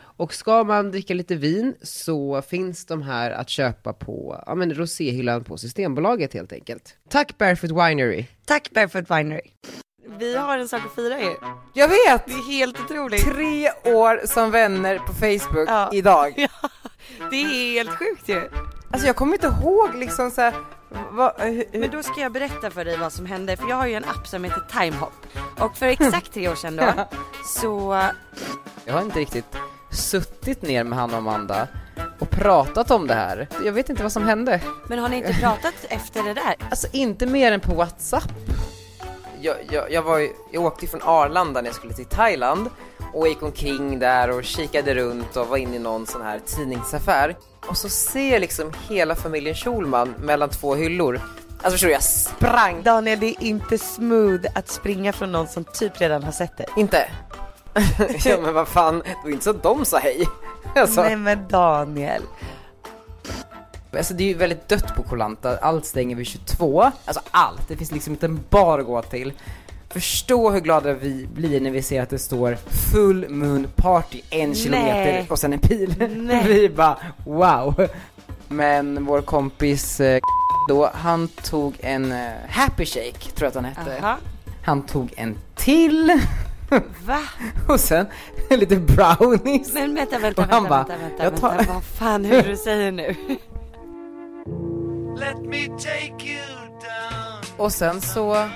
Och ska man dricka lite vin så finns de här att köpa på ja, men roséhyllan på Systembolaget helt enkelt. Tack Barefoot Winery! Tack Barefoot Winery. Vi har en sak att fira ju. Jag vet! Det är helt otroligt. Tre år som vänner på Facebook Ja. idag. Ja, det är helt sjukt ju. Alltså jag kommer inte ihåg liksom så här, vad, hur, Men då ska jag berätta för dig vad som hände, för jag har ju en app som heter Timehop. Och för exakt tre år sedan då, så Jag har inte riktigt suttit ner med han och Amanda och pratat om det här. Jag vet inte vad som hände. Men har ni inte pratat efter det där? Alltså inte mer än på WhatsApp. Jag, jag, jag, var ju, jag åkte från Arlanda när jag skulle till Thailand och gick omkring där och kikade runt och var inne i någon sån här tidningsaffär. Och så ser jag liksom hela familjen Schulman mellan två hyllor. Alltså förstår du, jag sprang. Daniel, det är inte smooth att springa från någon som typ redan har sett det. Inte? ja men vad fan, det var inte så att de sa hej. Alltså. Nej men Daniel. Alltså det är ju väldigt dött på Kolanta, allt stänger vid 22. Alltså allt, det finns liksom inte en bar att gå till. Förstå hur glada vi blir när vi ser att det står full moon party en kilometer och sen en pil. Vi bara wow. Men vår kompis eh, då, han tog en eh, happy shake, tror jag att han hette. Aha. Han tog en till Va? och sen lite brownies. Men vänta, vänta, Och han vänta, bara, vänta, vänta, jag tar- vänta, vad fan är det du säger nu? Let me take you down. Och sen så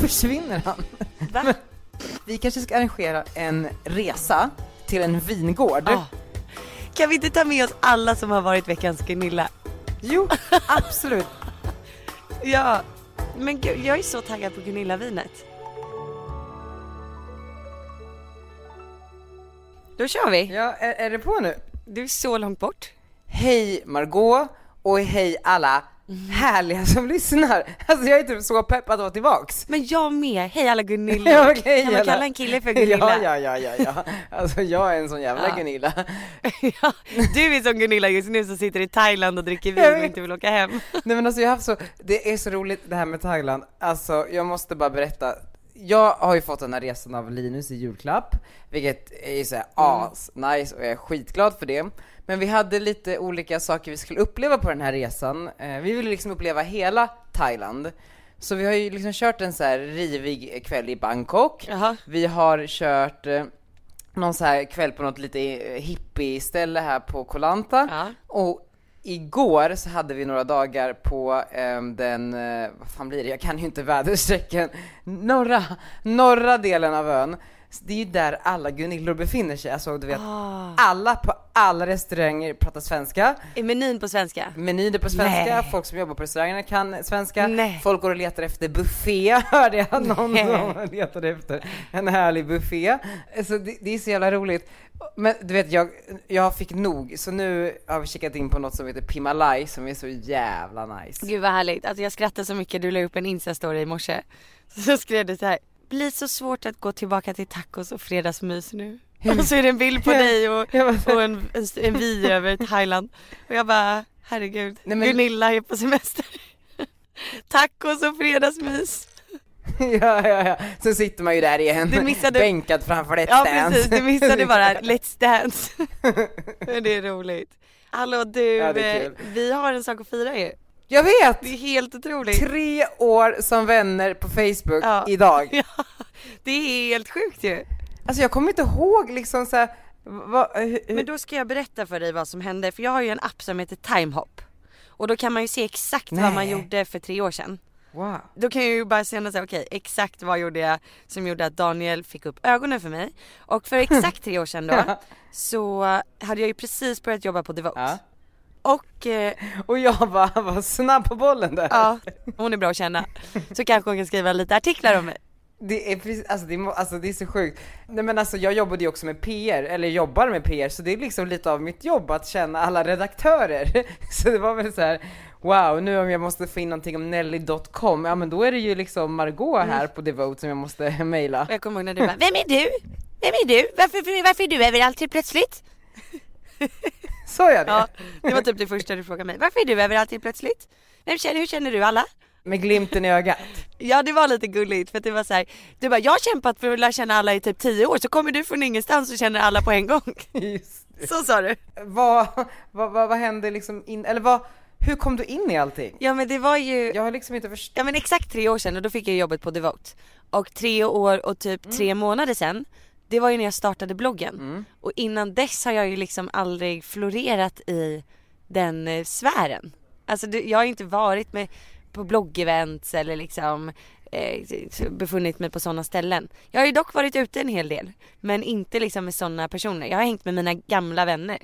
försvinner han. Va? Vi kanske ska arrangera en resa till en vingård. Ah. Kan vi inte ta med oss alla som har varit veckans Gunilla? Jo, absolut. Ja, men gud, jag är så taggad på Gunilla-vinet. Då kör vi. Ja, är, är det på nu? Du är så långt bort. Hej Margot och hej alla härliga som lyssnar. Alltså jag är typ så pepp att vara tillbaks. Men jag med. Hej alla Gunilla. Ja, okej, kan man alla. kalla en kille för Gunilla? Ja, ja, ja, ja, ja. Alltså jag är en sån jävla Ja. Gunilla. Ja, Du är som Gunilla just nu som sitter i Thailand och dricker vin och inte vill åka hem. Nej men alltså jag har haft så, det är så roligt det här med Thailand, alltså jag måste bara berätta jag har ju fått den här resan av Linus i julklapp, vilket är såhär as nice och jag är skitglad för det. Men vi hade lite olika saker vi skulle uppleva på den här resan. Eh, vi ville liksom uppleva hela Thailand. Så vi har ju liksom kört en så här rivig kväll i Bangkok. Jaha. Vi har kört eh, någon så här kväll på något lite eh, hippie-ställe här på Koh Lanta. Ja. Och igår så hade vi några dagar på ehm, den, eh, vad fan blir det, jag kan ju inte väderstrecken, norra, norra delen av ön. Det är ju där alla Gunillor befinner sig, alltså du vet, Ah. alla på alla restauranger pratar svenska, Är menyn på svenska? menyn är på svenska, Nej. folk som jobbar på restaurangerna kan svenska, Nej. folk går och letar efter buffé, hörde jag någon Nej. som letade efter en härlig buffé. Alltså det, det är så jävla roligt. Men du vet, jag, jag fick nog, så nu har vi kikat in på något som heter Pimalai som är så jävla nice. Gud vad härligt. Alltså jag skrattar så mycket. Du la upp en Insta-story i morse. Så skrev du så här. Blir så svårt att gå tillbaka till tacos och fredagsmys nu. Och så är det en bild på Ja, dig och, och en, en, en vy över Thailand. Och jag bara, herregud. Nej, men- Gunilla är på semester. Tacos och fredagsmys. ja, ja, ja. Så sitter man ju där igen, Du missade- bänkad framför Let's Ja Dance. precis, du missade bara Let's Dance. Det är roligt. Hallå du, Ja, eh, vi har en sak att fira ju. Jag vet! Det är helt otroligt. Tre år som vänner på Facebook Ja. idag. Ja, det är helt sjukt ju. Alltså jag kommer inte ihåg liksom så här, vad, hur, Men då ska jag berätta för dig vad som hände, för jag har ju en app som heter Timehop. Och då kan man ju se exakt vad man Nej. gjorde för tre år sedan. wow. Då kan jag ju bara känna såhär, okej exakt vad gjorde jag som gjorde att Daniel fick upp ögonen för mig. Och för exakt tre år sedan då så hade jag ju precis börjat jobba på Devote. Ja. Och eh, Och jag bara var snabb på bollen där. ja, hon är bra att känna. Så kanske hon kan skriva lite artiklar om mig. Det är precis, alltså det, må, alltså det är så sjukt. Nej men alltså jag jobbade ju också med PR, eller jobbar med PR, så det är liksom lite av mitt jobb att känna alla redaktörer. Så det var väl så här: wow, nu om jag måste få in någonting om Nelly.com, ja men då är det ju liksom Margot här på Devote som jag måste mejla. Jag kommer ihåg när du bara, vem är du? Vem är du? Varför, varför är du överallt helt plötsligt? Sa jag det? Ja, det var typ det första du frågade mig. Varför är du överallt helt plötsligt? Vem känner, hur känner du alla? Med glimten i ögat. Ja det var lite gulligt för att det var så här, du bara jag har kämpat för att lära känna alla i typ 10 år så kommer du från ingenstans och känner alla på en gång. Så sa du. Vad, vad, vad, vad hände liksom in, eller vad, hur kom du in i allting? Ja men det var ju, Jag har liksom inte förstått. ja men exakt tre år sedan och då fick jag jobbet på Devote. Och tre år och typ tre månader sedan, det var ju när jag startade bloggen. Och innan dess har jag ju liksom aldrig florerat i den eh, sfären. Alltså det, jag har inte varit med på bloggevents eller liksom eh, befunnit mig på sådana ställen. Jag har ju dock varit ute en hel del. Men inte liksom med sådana personer. Jag har hängt med mina gamla vänner.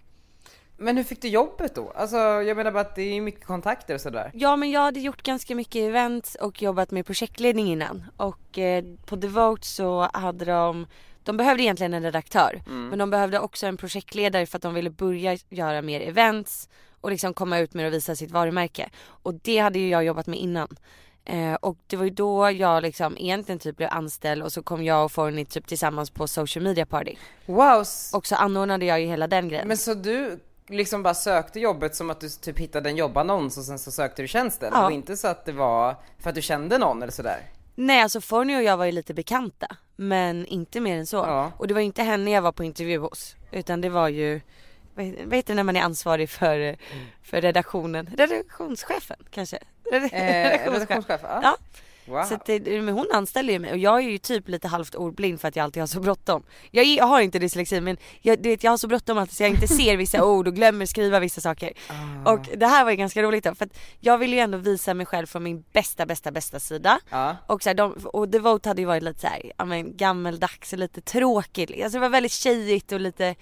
Men hur fick du jobbet då? Alltså jag menar bara att det är mycket kontakter och sådär. Ja men jag hade gjort ganska mycket events och jobbat med projektledning innan. Och eh, på Devote så hade de de behövde egentligen en redaktör men de behövde också en projektledare för att de ville börja göra mer events och liksom komma ut med och visa sitt varumärke. Och det hade ju jag jobbat med innan. Eh, och det var ju då jag liksom egentligen typ blev anställd och så kom jag och Forni typ tillsammans på social media party. Wow! Och så anordnade jag ju hela den grejen. Men så du liksom bara sökte jobbet som att du typ hittade en jobbannons och sen så sökte du tjänsten? Ja. Och inte så att det var för att du kände någon eller sådär? Nej alltså Forni och jag var ju lite bekanta men inte mer än så. Ja. Och det var inte henne jag var på intervju hos utan det var ju vad heter- det när man är ansvarig för, för redaktionen? Redaktionschefen kanske? Eh, redaktionschef? Ja. Ja. Wow. Så det, men hon anställer ju mig och jag är ju typ lite halvt ordblind för att jag alltid har så bråttom. Jag, är, jag har inte dyslexi men jag, du vet, jag har så bråttom att jag inte ser vissa ord och glömmer skriva vissa saker. Ah. Och det här var ju ganska roligt då för att jag ville ju ändå visa mig själv från min bästa bästa bästa sida. Ja. Och, så här, de, och Devote hade ju varit lite såhär, ja men gammeldags och lite tråkigt. Alltså det var väldigt tjejigt och lite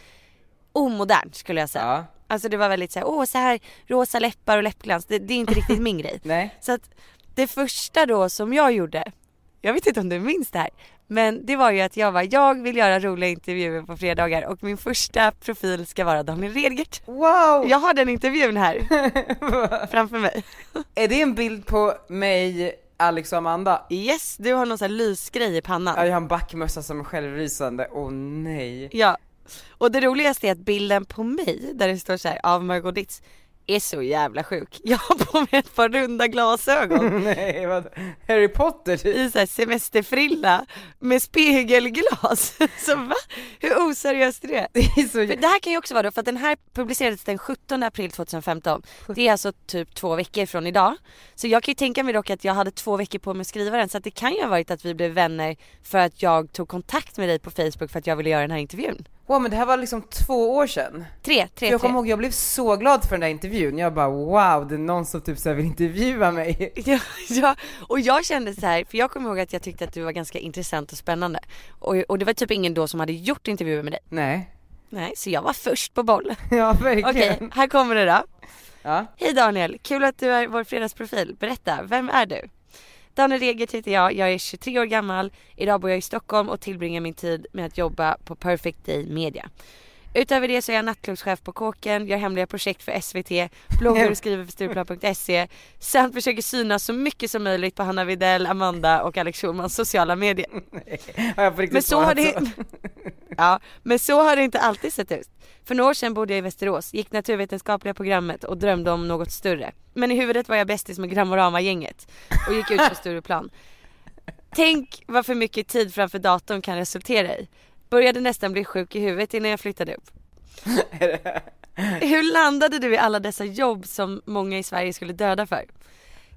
omodernt skulle jag säga. ja. Alltså det var väldigt såhär, åh så här rosa läppar och läppglans, det, det är inte riktigt min grej. Nej. Så att det första då som jag gjorde, jag vet inte om du minns det här, men det var ju att jag var, jag vill göra roliga intervjuer på fredagar och min första profil ska vara Daniel Redgert. Wow! Jag har den intervjun här framför mig. Är det en bild på mig, Alex och Amanda? Yes, du har någon sån här lysgrej i pannan. Ja, jag har en backmössa som är självrysande, åh nej. Ja. Och det roligaste är att bilden på mig där det står så här av Margot Ditz är så jävla sjuk. Jag har på mig ett par runda glasögon nej, vad? Harry Potter typ. i så här semesterfrilla med spegelglas. Så va? Hur oseriöst är det? Det är så För det här kan ju också vara då, för att den här publicerades den 17 april 2015. Det är alltså typ två veckor från idag. Så jag kan ju tänka mig dock att jag hade två veckor på mig att skriva den. Så att det kan ju ha varit att vi blev vänner för att jag tog kontakt med dig på Facebook för att jag ville göra den här intervjun. Wow men det här var liksom två år sedan. Tre, tre, jag kommer ihåg, jag blev så glad för den där intervjun. Jag bara wow, det är någon som typ så här vill intervjua mig. Ja, ja, och jag kände så här, för jag kommer ihåg att jag tyckte att du var ganska intressant och spännande. Och, och det var typ ingen då som hade gjort intervjuer med dig. Nej. Nej, så jag var först på boll. Ja Okej, verkligen. här kommer det då. Ja. Hej Daniel, kul att du är vår fredagsprofil. Berätta, vem är du? Daniel Regert heter jag, jag är 23 år gammal, idag bor jag i Stockholm och tillbringar min tid med att jobba på Perfect Day Media. Utöver det så är jag nattklubbschef på Kåken, gör hemliga projekt för SVT, bloggar och skriver för Stureplan.se samt försöker synas så mycket som möjligt på Hanna Videll, Amanda och Alex Schulmans sociala medier. Har jag på riktigt Men så har det, svarat ja, men så har det inte alltid sett ut. För några år sedan bodde jag i Västerås, gick naturvetenskapliga programmet och drömde om något större. Men i huvudet var jag bästis med Gramorama-gänget och gick ut på Stureplan. Tänk vad för mycket tid framför datorn kan resultera i. Började nästan bli sjuk i huvudet innan jag flyttade upp. Hur landade du i alla dessa jobb som många i Sverige skulle döda för?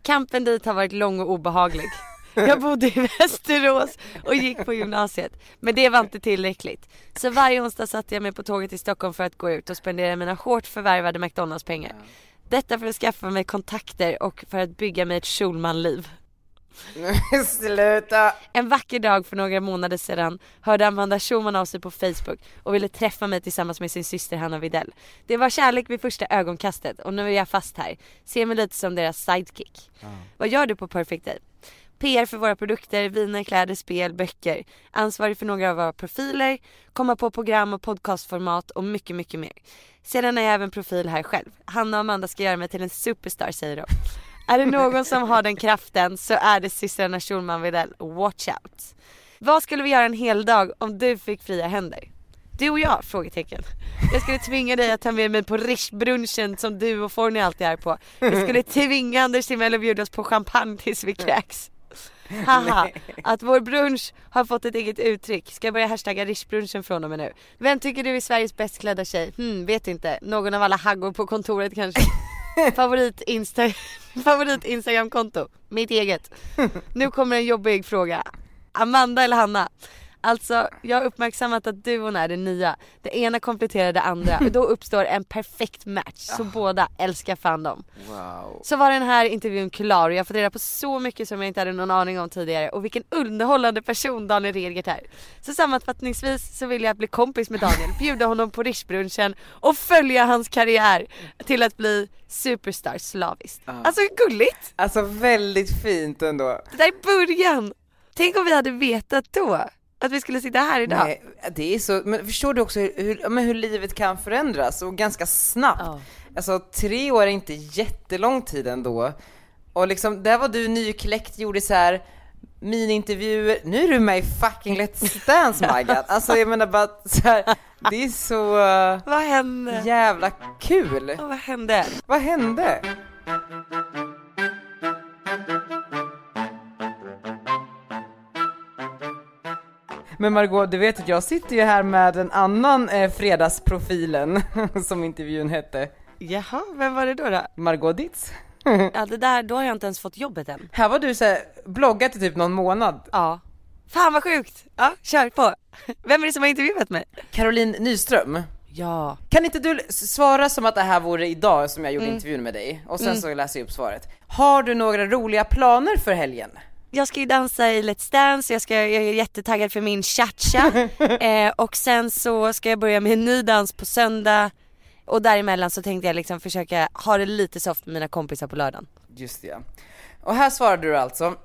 Kampen dit har varit lång och obehaglig. Jag bodde i Västerås och gick på gymnasiet. Men det var inte tillräckligt. Så varje onsdag satte jag mig på tåget till Stockholm för att gå ut och spendera mina hårt förvärvade McDonalds-pengar. Detta för att skaffa mig kontakter och för att bygga mig ett Schulman-liv. Sluta! En vacker dag för några månader sedan hörde Amanda Schulman av sig på Facebook och ville träffa mig tillsammans med sin syster Hanna Videll. Det var kärlek vid första ögonkastet och nu är jag fast här. Ser mig lite som deras sidekick. Vad gör du på Perfect Day? PR för våra produkter, viner, kläder, spel, böcker. Ansvarig för några av våra profiler, komma på program och podcastformat och mycket, mycket mer. Sedan är jag även profil här själv. Hanna och Amanda ska göra mig till en superstar säger de. Är det någon som har den kraften så är det systrarna Schulman Widell. Watch out. Vad skulle vi göra en hel dag om du fick fria händer? Du och jag? Frågetecken. Jag skulle tvinga dig att ta med mig på rischbrunchen som du och Forni alltid är på. Jag skulle tvinga Anders Timell att bjuda oss på champagne tills vi kräks. Haha, att vår brunch har fått ett eget uttryck. Ska jag börja hashtagga rischbrunchen från och med nu. Vem tycker du är Sveriges bäst klädda tjej? Hmm, vet inte. Någon av alla haggor på kontoret kanske. Favorit, Insta Favorit Instagramkonto? Mitt eget. Nu kommer en jobbig fråga. Amanda eller Hanna? Alltså, jag har uppmärksammat att duon är det nya. Det ena kompletterar det andra och då uppstår en perfekt match. Så båda älskar fandom. Wow. Så var den här intervjun klar och jag har fått reda på så mycket som jag inte hade någon aning om tidigare och vilken underhållande person Daniel Redgert är. Så sammanfattningsvis så vill jag bli kompis med Daniel, bjuda honom på rischbrunchen och följa hans karriär till att bli superstar slaviskt. Alltså gulligt! Alltså väldigt fint ändå. Det där är början! Tänk om vi hade vetat då att vi skulle sitta här idag. Nej, det är så, men förstår du också hur, hur, hur livet kan förändras och ganska snabbt. Ja. Alltså tre år är inte jättelång tid ändå. Och liksom, där var du nykläckt, gjorde så här miniintervjuer, nu är du med i fucking Let's Dance god. Alltså jag menar bara så här, det är så Vad hände? jävla kul. Och vad hände? Vad hände? Men Margot, du vet att jag sitter ju här med en annan eh, fredagsprofilen, som intervjun hette. Jaha, vem var det då? då? Margot Ditz. Ja det där, då har jag inte ens fått jobbet än. Här var du så här, bloggat i typ någon månad. Ja. Fan vad sjukt! Ja, kör på. Vem är det som har intervjuat mig? Caroline Nyström. Ja. Kan inte du svara som att det här vore idag som jag gjorde intervjun med dig? Och sen så läser jag upp svaret. Har du några roliga planer för helgen? Jag ska ju dansa i Let's Dance, jag, ska, jag är jättetaggad för min cha-cha. eh, och sen så ska jag börja med en ny dans på söndag. Och däremellan så tänkte jag liksom försöka ha det lite soft med mina kompisar på lördagen. Just det. Och här svarade du alltså.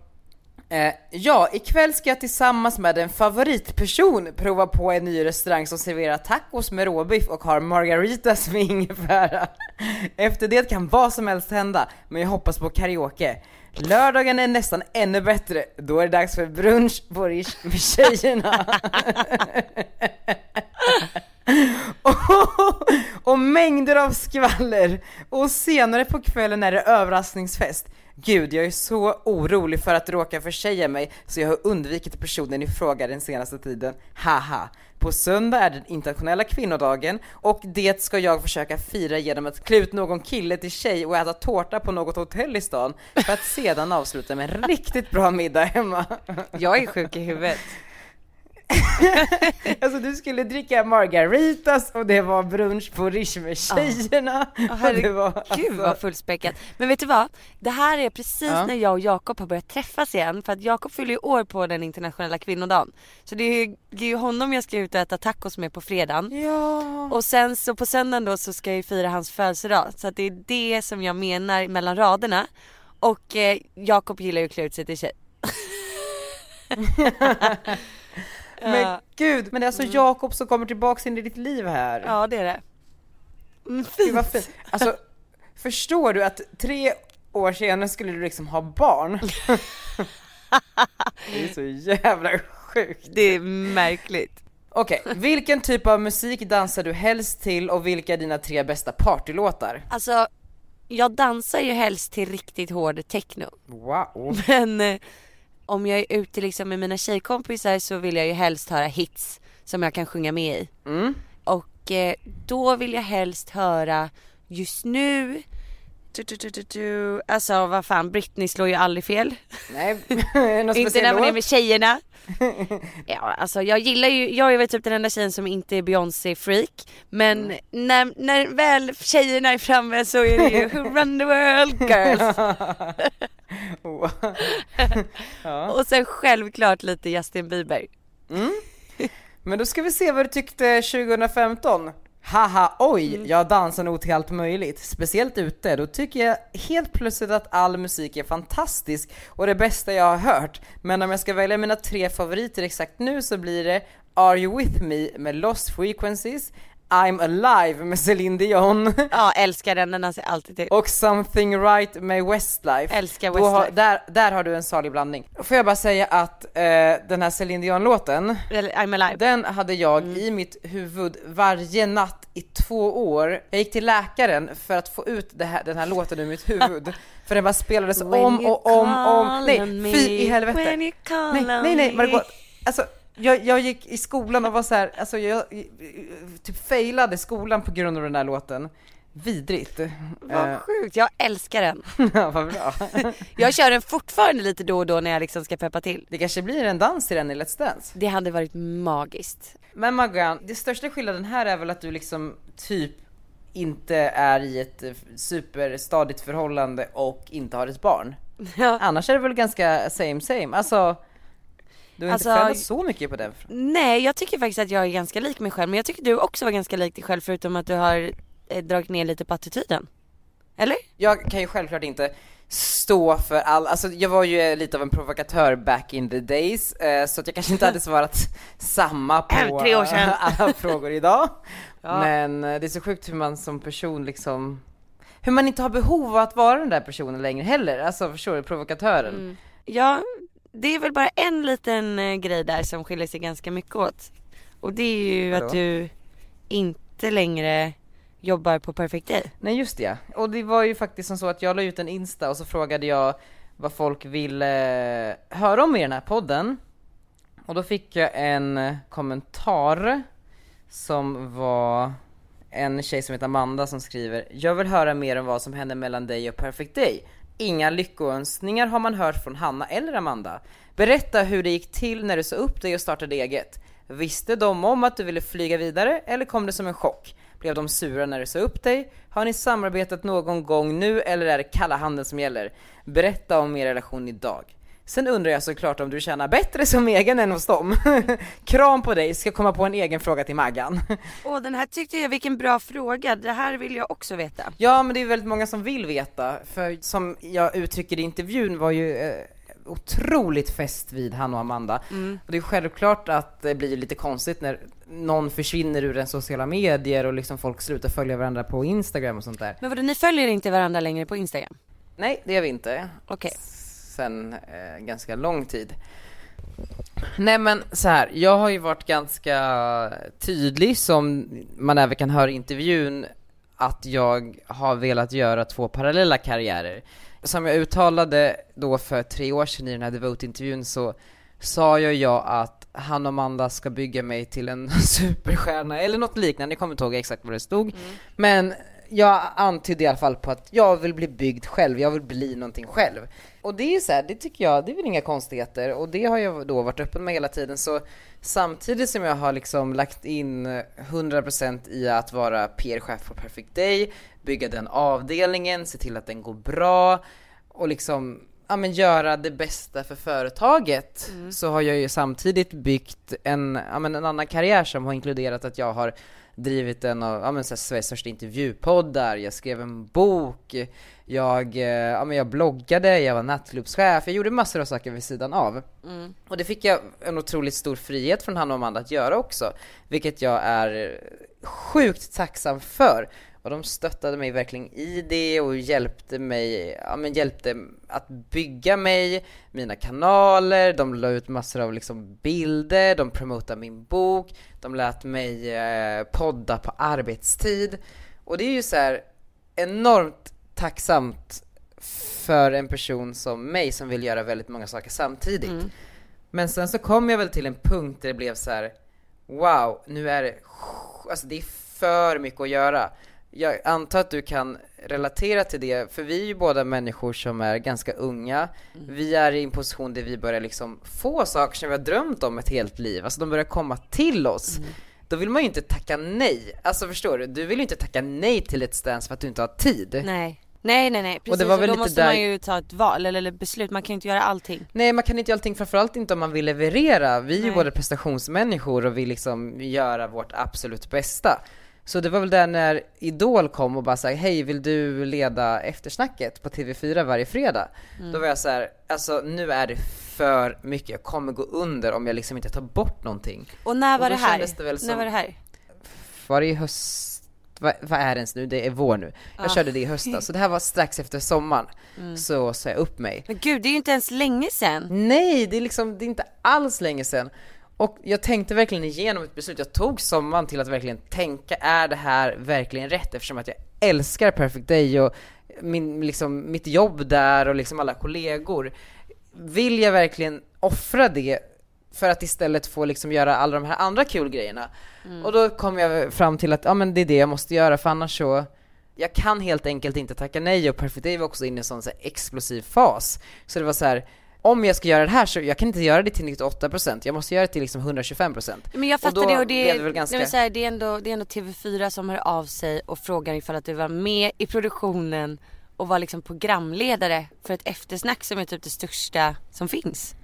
Eh, ja, ikväll ska jag tillsammans med en favoritperson prova på en ny restaurang som serverar tacos med råbiff och har margaritas med ingefära. Efter det kan vad som helst hända, men jag hoppas på karaoke. Lördagen är nästan ännu bättre, då är det dags för brunch på Rish med tjejerna. och, och mängder av skvaller. Och senare på kvällen är det överraskningsfest. Gud, jag är så orolig för att råka försäga mig så jag har undvikit personen i fråga den senaste tiden. Haha. På söndag är den internationella kvinnodagen och det ska jag försöka fira genom att klä ut någon kille till tjej och äta tårta på något hotell i stan för att sedan avsluta med en riktigt bra middag hemma. Jag är sjuk i huvudet. Alltså du skulle dricka margaritas och det var brunch på Rish med tjejerna. och det var, alltså- vad fullspäckat. Men vet du vad? Det här är precis Ja. när jag och Jakob har börjat träffas igen. För att Jakob fyller ju år på den internationella kvinnodagen. Så det är ju, det är ju honom jag ska ut och äta tacos med på fredagen. Ja. Och sen så på söndagen då så ska jag ju fira hans födelsedag. Så att det är det som jag menar mellan raderna. Och eh, Jakob gillar ju att klä ut sig till tjej. Men Ja. gud, men det är alltså Jakob som kommer tillbaks in i ditt liv här. Ja det är det. Mm, Gud vad fint. Alltså, förstår du att tre år senare skulle du liksom ha barn? det är så jävla sjukt. Det är märkligt. Okej, vilken typ av musik dansar du helst till och vilka är dina tre bästa partylåtar? Alltså, jag dansar ju helst till riktigt hård techno. Wow. Men eh, om jag är ute liksom med mina tjejkompisar så vill jag ju helst höra hits som jag kan sjunga med i. Mm. Och eh, då vill jag helst höra just nu du, du, du, du. Alltså vad fan, Britney slår ju aldrig fel. Nej, Inte när man är med tjejerna. Ja alltså jag gillar ju, jag är väl typ den enda tjejen som inte är Beyoncé freak. Men Mm. när, när väl tjejerna är framme så är det ju Who run the world girls. Wow. ja. Och sen självklart lite Justin Bieber. Men då ska vi se vad du tyckte 2015. Haha, oj, Mm. jag dansar nog till allt möjligt. Speciellt ute, då tycker jag helt plötsligt att all musik är fantastisk och det bästa jag har hört. Men om jag ska välja mina tre favoriter exakt nu så blir det Are You With Me med Lost Frequencies, I'm Alive med Celine Dion Ja älskar den, den dansar jag alltid till. och Something Right med Westlife. Älskar Då har, Westlife. där, där har du en salig blandning. Får jag bara säga att eh, den här Celine Dion-låten, I'm alive. den hade jag Mm. i mitt huvud varje natt i två år. Jag gick till läkaren för att få ut här, den här låten ur mitt huvud. för den bara spelades When om och om och om. Nej, fy i helvete. Nej, nej, nej. Margot. Alltså, jag, jag gick i skolan och var så här, alltså jag, typ failade skolan på grund av den här låten. Vidrigt. Vad Eh, sjukt, jag älskar den. Ja, vad bra. Jag kör den fortfarande lite då och då när jag liksom ska peppa till. Det kanske blir en dans i den i Let's Dance. Det hade varit magiskt. Men Maggan, det största skillnaden här är väl att du liksom typ inte är i ett eh, superstadigt förhållande och inte har ett barn. Ja. Annars är det väl ganska same same, alltså du har Alltså, inte förändrats så mycket på den. Nej, jag tycker faktiskt att jag är ganska lik mig själv. Men jag tycker du också var ganska lik dig själv förutom att du har eh, dragit ner lite på attityden. Eller? Jag kan ju självklart inte stå för all, alltså jag var ju eh, lite av en provokatör back in the days, eh, så att jag kanske inte hade svarat samma på Tre år sedan. alla frågor idag. Ja. Men eh, det är så sjukt hur man som person liksom, hur man inte har behov av att vara den där personen längre heller, alltså förstår du, provokatören. Mm. Ja, det är väl bara en liten eh, grej där som skiljer sig ganska mycket åt. Och det är ju Vadå? att du inte längre jobbar på Perfect Day. Nej just det, och det var ju faktiskt som så att jag la ut en Insta och så frågade jag vad folk ville höra om i den här podden. Och då fick jag en kommentar som var en tjej som heter Amanda som skriver Jag vill höra mer om vad som hände mellan dig och Perfect Day. Inga lyckönskningar har man hört från Hanna eller Amanda. Berätta hur det gick till när du sa upp dig och startade eget. Visste de om att du ville flyga vidare eller kom det som en chock? Blev de sura när du sa upp dig? Har ni samarbetat någon gång nu eller är det kalla handen som gäller? Berätta om er relation idag. Sen undrar jag såklart om du tjänar bättre som egen än hos dem. Kram på dig, ska komma på en egen fråga till Maggan. Åh den här tyckte jag, vilken bra fråga. Det här vill jag också veta. Ja men det är väldigt många som vill veta, för som jag uttrycker i intervjun var ju eh, otroligt fest vid han och Amanda. Och det är självklart att det blir lite konstigt när någon försvinner ur den sociala medier och liksom folk slutar följa varandra på Instagram och sånt där. Men vadå, ni följer inte varandra längre på Instagram? Nej, det gör vi inte. Okej. Sen eh, ganska lång tid. Nej men så här, jag har ju varit ganska tydlig som man även kan höra i intervjun att jag har velat göra två parallella karriärer. Som jag uttalade då för tre år sedan i den här Devote-intervjun så sa ju jag att han och Amanda ska bygga mig till en superstjärna eller något liknande, jag kommer inte ihåg exakt vad det stod. Men jag antydde i alla fall på att jag vill bli byggd själv, jag vill bli någonting själv. Och det är ju så här, det tycker jag, det är väl inga konstigheter. Och det har jag då varit öppen med hela tiden. Så samtidigt som jag har liksom lagt in 100% i att vara PR-chef på Perfect Day, bygga den avdelningen, se till att den går bra och liksom ja, men göra det bästa för företaget så har jag ju samtidigt byggt en, ja, men en annan karriär som har inkluderat att jag har drivit en av ja, men, så här, Sveriges största intervjupoddar, jag skrev en bok, jag, eh, ja, men jag bloggade, jag var nattklubbschef, jag gjorde massor av saker vid sidan av. Och det fick jag en otroligt stor frihet från han och Amanda att göra också, vilket jag är sjukt tacksam för. Och de stöttade mig verkligen i det och hjälpte mig, ja men hjälpte att bygga mig, mina kanaler, de la ut massor av liksom bilder, de promotade min bok, de lät mig eh, podda på arbetstid. Och det är ju så här enormt tacksamt för en person som mig som vill göra väldigt många saker samtidigt. Men sen så kom jag väl till en punkt där det blev så här: wow, nu är det, alltså det är för mycket att göra. Jag antar att du kan relatera till det, för vi är ju båda människor som är ganska unga. Vi är i en position där vi börjar liksom få saker som vi har drömt om ett helt liv, alltså de börjar komma till oss. Då vill man ju inte tacka nej. Alltså förstår du? Du vill ju inte tacka nej till ett stans för att du inte har tid. Nej. Nej nej nej precis, Och det var väl då lite måste där- man ju ta ett val eller, eller beslut, man kan ju inte göra allting. Nej man kan inte göra allting, framförallt inte om man vill leverera. Vi är ju båda prestationsmänniskor och vill liksom göra vårt absolut bästa. Så det var väl där när Idol kom och bara sa hej vill du leda eftersnacket på TV4 varje fredag? Då var jag så här, alltså nu är det för mycket, jag kommer gå under om jag liksom inte tar bort någonting. Och när var Och det här? det som- När var det här? Var det i höst? Vad, vad är det ens nu? Det är vår nu. Jag Ah. körde det i höstas, så det här var strax efter sommaren. Mm. Så sa jag upp mig. Men gud, det är ju inte ens länge sedan. Nej, det är liksom, det är inte alls länge sedan. Och jag tänkte verkligen igenom ett beslut, jag tog sommaren till att verkligen tänka, är det här verkligen rätt? Eftersom att jag älskar Perfect Day och min, liksom, mitt jobb där och liksom alla kollegor. Vill jag verkligen offra det för att istället få liksom göra alla de här andra kul grejerna? Och då kom jag fram till att, ja men det är det jag måste göra för annars så jag kan helt enkelt inte tacka nej och Perfect Day var också inne i en sån så här explosiv fas. Så det var så här. Om jag ska göra det här så jag kan inte göra det till 98%, jag måste göra det till liksom 125%. Men jag Och fattar då det och det, det ganska- nej, här, det, är ändå, det är ändå TV4 som hör av sig och frågar ifall att du var med i produktionen och var liksom programledare för ett eftersnack som är typ det största som finns.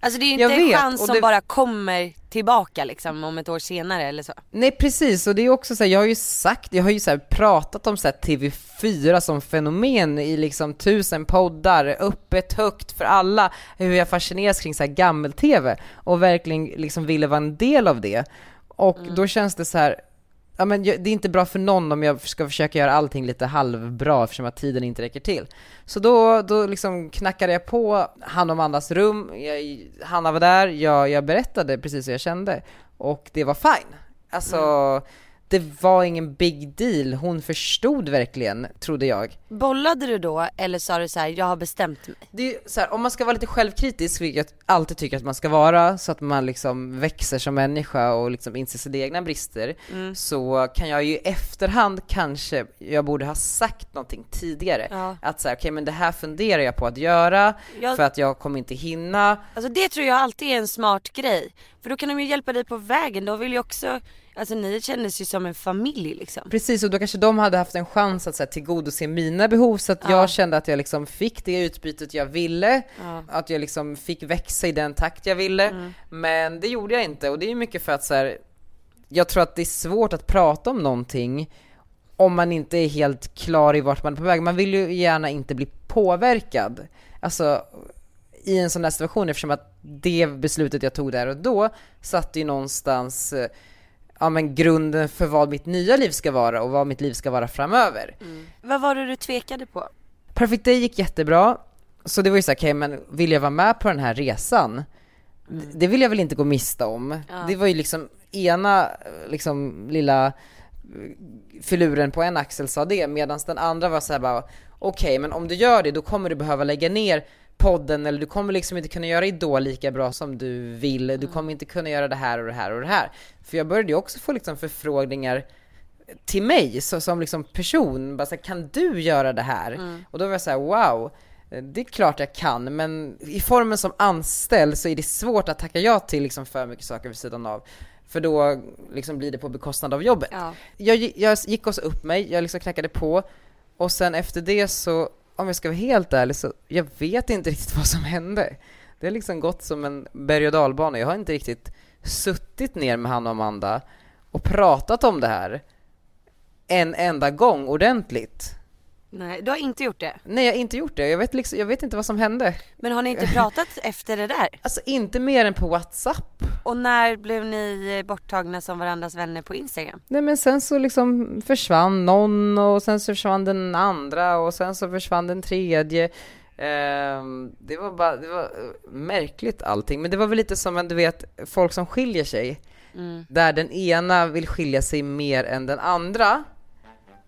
Alltså det är ju inte en chans som det- bara kommer tillbaka liksom om ett år senare eller så. Nej precis, och det är också så här, jag har ju sagt, jag har ju så pratat om så här TV4 som fenomen i liksom tusen poddar, öppet högt för alla, hur jag fascineras kring så gammel-TV och verkligen liksom ville vara en del av det. Och då känns det så här, ja men jag- det är inte bra för någon om jag ska försöka göra allting lite halvbra eftersom att tiden inte räcker till. Så då, då liksom knackade jag på han och Amandas rum, jag, Hanna var där, jag, jag berättade precis hur jag kände och det var fine. Alltså, mm det var ingen big deal, hon förstod verkligen, trodde jag. Bollade du då eller sa du så här, jag har bestämt mig? Det är så här, om man ska vara lite självkritisk, vilket jag alltid tycker att man ska vara, så att man liksom växer som människa och liksom inser sina egna brister, så kan jag ju i efterhand kanske, jag borde ha sagt någonting tidigare. Ja. Att säga, okej men det här funderar jag på att göra, Jag- för att jag kommer inte hinna. Alltså det tror jag alltid är en smart grej. För då kan de ju hjälpa dig på vägen. De vill ju också, alltså ni kändes ju som en familj liksom. Precis, och då kanske de hade haft en chans att så här, tillgodose mina behov, så att Ja. jag kände att jag liksom fick det utbytet jag ville, Ja. att jag liksom fick växa i den takt jag ville, Mm. men det gjorde jag inte, och det är ju mycket för att så här, jag tror att det är svårt att prata om någonting om man inte är helt klar i vart man är på väg. Man vill ju gärna inte bli påverkad. Alltså, i en sån där situation eftersom att det beslutet jag tog där och då satte ju någonstans eh, ja, men grunden för vad mitt nya liv ska vara och vad mitt liv ska vara framöver. Vad var det du tvekade på? Perfect Day gick jättebra, så det var ju så här, okej men vill jag vara med på den här resan? D- Det vill jag väl inte gå miste om. Ja. Det var ju liksom ena eh, liksom lilla eh, filuren på en axel sa det, medan den andra var så här bara okej men om du gör det då kommer du behöva lägga ner podden eller du kommer liksom inte kunna göra Idol lika bra som du vill, du kommer inte kunna göra det här och det här och det här. För jag började ju också få liksom förfrågningar till mig så, som liksom person, bara så här, kan du göra det här? Och då var jag så här: wow, det är klart jag kan, men i formen som anställd så är det svårt att tacka ja till liksom för mycket saker vid sidan av. För då liksom blir det på bekostnad av jobbet. Ja. Jag, jag gick och så upp mig, jag liksom knackade på, och sen efter det så, om jag ska vara helt ärlig så, jag vet inte riktigt vad som hände. Det har liksom gått som en berg och dalbana, jag har inte riktigt suttit ner med han och Amanda och pratat om det här en enda gång ordentligt. Nej, du har inte gjort det. Nej, jag har inte gjort det. Jag vet, liksom, jag vet inte vad som hände. Men har ni inte pratat efter det där? Alltså inte mer än på WhatsApp. Och när blev ni borttagna som varandras vänner på Instagram? Nej men sen så liksom försvann någon och sen så försvann den andra och sen så försvann den tredje. Ehm, det var bara, det var eh, märkligt allting. Men det var väl lite som en, du vet, folk som skiljer sig. Där den ena vill skilja sig mer än den andra.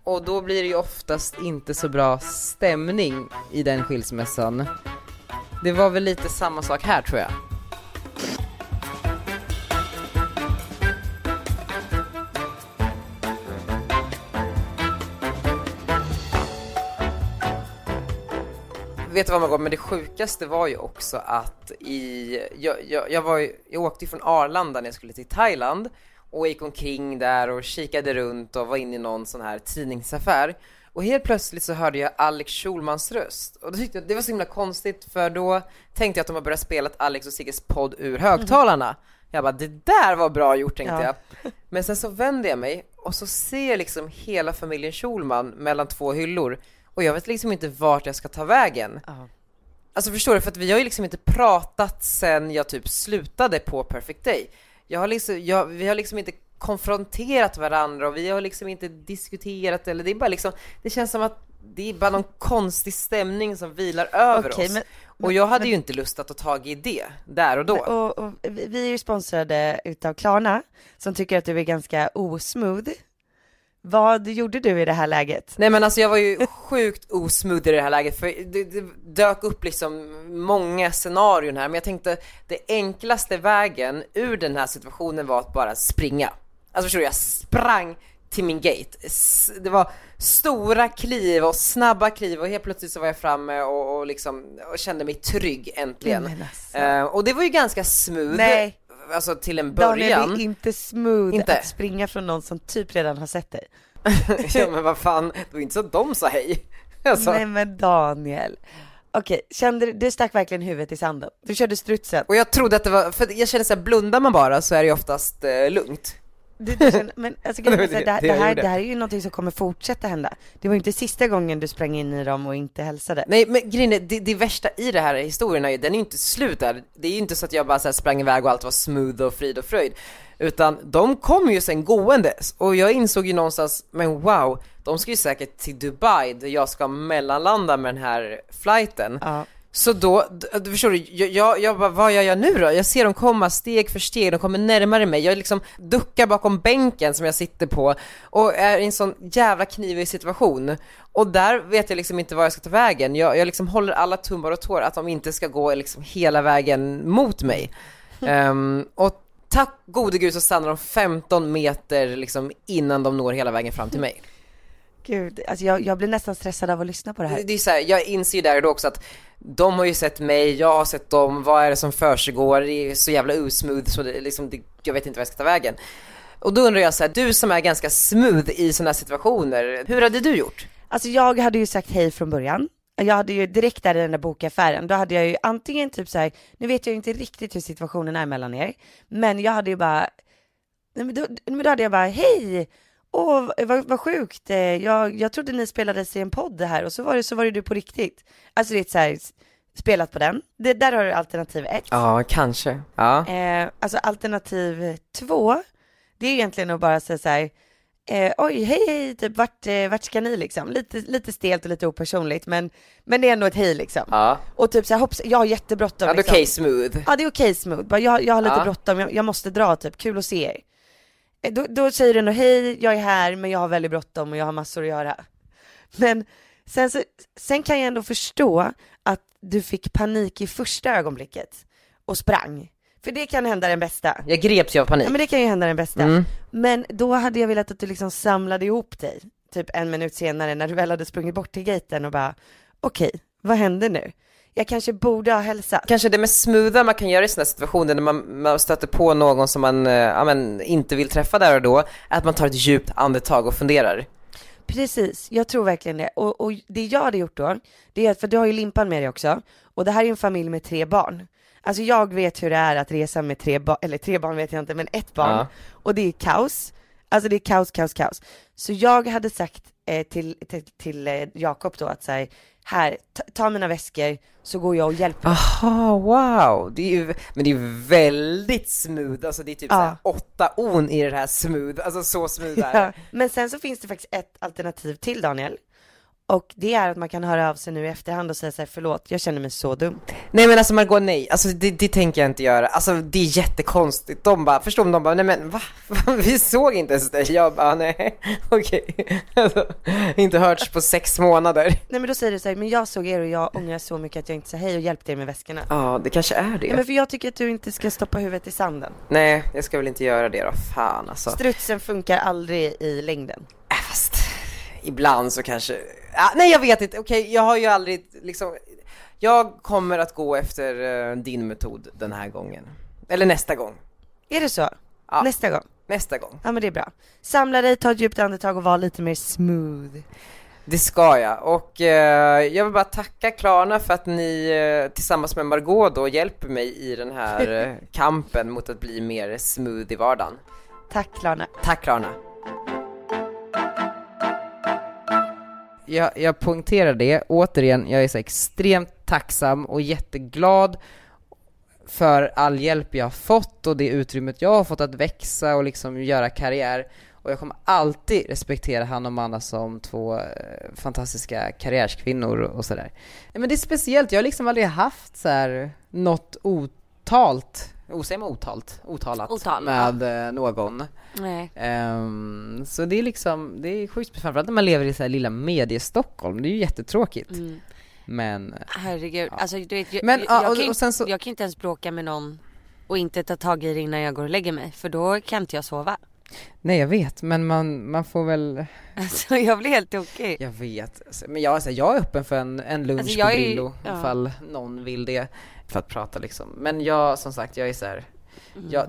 Och då blir det ju oftast inte så bra stämning i den skilsmässan. Det var väl lite samma sak här tror jag. Vet du vad Margot, men det sjukaste var ju också att i, jag, jag, jag, var, jag åkte ju från Arlanda när jag skulle till Thailand och gick omkring där och kikade runt och var inne i någon sån här tidningsaffär och helt plötsligt så hörde jag Alex Schulmans röst och då tyckte jag det var så himla konstigt för då tänkte jag att de har börjat spela Alex och Sigges podd ur högtalarna Jag bara, det där var bra gjort tänkte Ja. jag. Men sen så vänder jag mig och så ser jag liksom hela familjen Schulman mellan två hyllor och jag vet liksom inte vart jag ska ta vägen. Ja. Alltså förstår du? För att vi har ju liksom inte pratat sen jag typ slutade på Perfect Day. Jag har liksom, jag, vi har liksom inte konfronterat varandra och vi har liksom inte diskuterat eller det är bara liksom, det känns som att det är bara någon konstig stämning som vilar över Okej, oss. men- och jag hade ju inte lust att ta tag i det där och då. Och, och vi vi är ju sponsrade utav Klarna som tycker att du är ganska osmooth. Vad gjorde du i det här läget? Nej men alltså jag var ju sjukt osmooth i det här läget för det, det dök upp liksom många scenarion här men jag tänkte det enklaste vägen ur den här situationen var att bara springa. Alltså förstår du, jag sprang till min gate. Det var stora kliv och snabba kliv och helt plötsligt så var jag framme och, och liksom och kände mig trygg äntligen. Nej, alltså. Eh, och det var ju ganska smooth. Nej. Alltså till en Daniel, början. det är inte smooth Inte. att springa från någon som typ redan har sett dig. ja men vad fan, det var inte så att de sa hej. Alltså. Nej men Daniel. Okej, kände du, du stack verkligen huvudet i sanden. Du körde strutsen. Och jag trodde att det var, för jag kände såhär, blundar man bara så är det oftast eh, lugnt. Du, du känner, men alltså, Det grejen är så här, det- det, det det, jag här, det här är ju någonting som kommer fortsätta hända. Det var ju inte sista gången du sprang in i dem och inte hälsade. Nej men grejen är, det, det värsta i det här historien är ju, den är ju inte slut där. Det är ju inte så att jag bara så här sprang iväg och allt var smooth och frid och fröjd. Utan de kom ju sen gåendes och jag insåg ju någonstans, men wow, de ska ju säkert till Dubai där jag ska mellanlanda med den här flighten. Ja. Så då, du förstår du, jag, jag, bara, vad gör jag nu då? Jag ser dem komma steg för steg, de kommer närmare mig, jag liksom duckar bakom bänken som jag sitter på och är i en sån jävla knivig situation. Och där vet jag liksom inte var jag ska ta vägen, jag, jag liksom håller alla tummar och tår att de inte ska gå liksom hela vägen mot mig. Um, och tack gode gud så stannar de 15 meter liksom innan de når hela vägen fram till mig. Gud, alltså jag, jag blir nästan stressad av att lyssna på det här. Det det är så här, jag inser ju där och då också att de har ju sett mig, jag har sett dem, vad är det som försiggår? Det är så jävla osmooth så det, liksom, det, jag vet inte vad jag ska ta vägen. Och då undrar jag så här, du som är ganska smooth i sådana situationer, hur hade du gjort? Alltså jag hade ju sagt hej från början. Jag hade ju direkt där i den där bokaffären, då hade jag ju antingen typ så här, nu vet jag ju inte riktigt hur situationen är mellan er, men jag hade ju bara, nej men då, men då hade jag bara, hej! Åh, vad, vad sjukt, Eh, jag, jag trodde ni spelades i en podd här och så var det, så var det du på riktigt. Alltså det är så här, spelat på den. Det, där har du alternativ ett. Ja, kanske. Ja. Eh, alltså alternativ två, det är egentligen att bara säga så här, eh, oj, hej, hej, typ vart, eh, vart ska ni liksom? Lite, lite stelt och lite opersonligt, men, men det är ändå ett hej liksom. Ja, Och typ så här, hopps, jag har jättebråttom ja det är liksom. okej smooth. Ja, det är okej smooth, bara jag, jag har lite Ja. bråttom, jag, jag måste dra typ, kul att se er. Eh, Då, då säger du ändå, hej, jag är här, men jag har väldigt bråttom och jag har massor att göra. Men sen, så, sen kan jag ändå förstå att du fick panik i första ögonblicket och sprang. För det kan hända den bästa. Jag greps ju av panik. Ja men det kan ju hända den bästa. Mm. Men då hade jag velat att du liksom samlade ihop dig, typ en minut senare när du väl hade sprungit bort till gaten och bara, okej, vad händer nu? Jag kanske borde ha hälsat. Kanske det mest smootha man kan göra i sådana situationer när man, man stöter på någon som man eh, ja, men, inte vill träffa där och då, är att man tar ett djupt andetag och funderar. Precis, jag tror verkligen det. Och, och det jag hade gjort då, det är att, för du har ju Limpan med dig också, och det här är ju en familj med tre barn. Alltså jag vet hur det är att resa med tre barn, eller tre barn vet jag inte, men ett barn. Ja. Och det är kaos. Alltså det är kaos, kaos, kaos. Så jag hade sagt eh, till, till, till eh, Jakob då att säga, här, ta, ta mina väskor så går jag och hjälper. Aha, wow! Det är ju, men det är väldigt smooth, alltså det är typ Ja. såhär åtta on i det här smooth, alltså så smooth är Ja. Men sen så finns det faktiskt ett alternativ till Daniel. Och det är att man kan höra av sig nu i efterhand och säga så här, förlåt, jag känner mig så dum. Nej men alltså Margot nej, alltså det, det tänker jag inte göra, alltså det är jättekonstigt, de bara, förstår de bara, nej men va? Vi såg inte ens dig, jag bara, nej, okej, alltså, inte hörts på sex månader. Nej men då säger du så här, men jag såg er och jag ångrar så mycket att jag inte sa hej och hjälpte er med väskorna. Ja, det kanske är det. Ja, men för jag tycker att du inte ska stoppa huvudet i sanden. Nej, jag ska väl inte göra det då, fan alltså. Strutsen funkar aldrig i längden. Äh, fast ibland så kanske, ah, nej jag vet inte, okej jag har ju aldrig liksom, jag kommer att gå efter eh, din metod den här gången. Eller nästa gång. Är det så? Ja. Nästa gång? Nästa gång. Ja men det är bra. Samla dig, ta ett djupt andetag och var lite mer smooth. Det ska jag, och eh, jag vill bara tacka Klarna för att ni eh, tillsammans med Margot då hjälper mig i den här kampen mot att bli mer smooth i vardagen. Tack Klarna. Tack Klarna. Jag, jag poängterar det, återigen, jag är så extremt tacksam och jätteglad för all hjälp jag har fått och det utrymmet jag har fått att växa och liksom göra karriär. Och jag kommer alltid respektera han och Manna som två eh, fantastiska karriärskvinnor och sådär. Nej, Men det är speciellt, jag har liksom aldrig haft så här något otalt, oh, säger man otalt? Otalat Otal, med eh, någon. Nej. Ehm, så det är liksom, det är sjukt, framförallt när man lever i så här lilla mediestockholm, det är ju jättetråkigt. Mm. Men, Herregud, alltså du vet, jag, Men, jag, ja, jag, och- kan, och så- jag kan inte ens bråka med någon och inte ta tag i det innan jag går och lägger mig för då kan inte jag sova. nej jag vet, men man, man får väl, Alltså jag blir helt tokig. jag vet, men jag, alltså, jag är öppen för en, en lunch Alltså, på är- Brillo ja. ifall någon vill det, för att prata liksom. Men jag, som sagt, jag är så här, Mm. jag,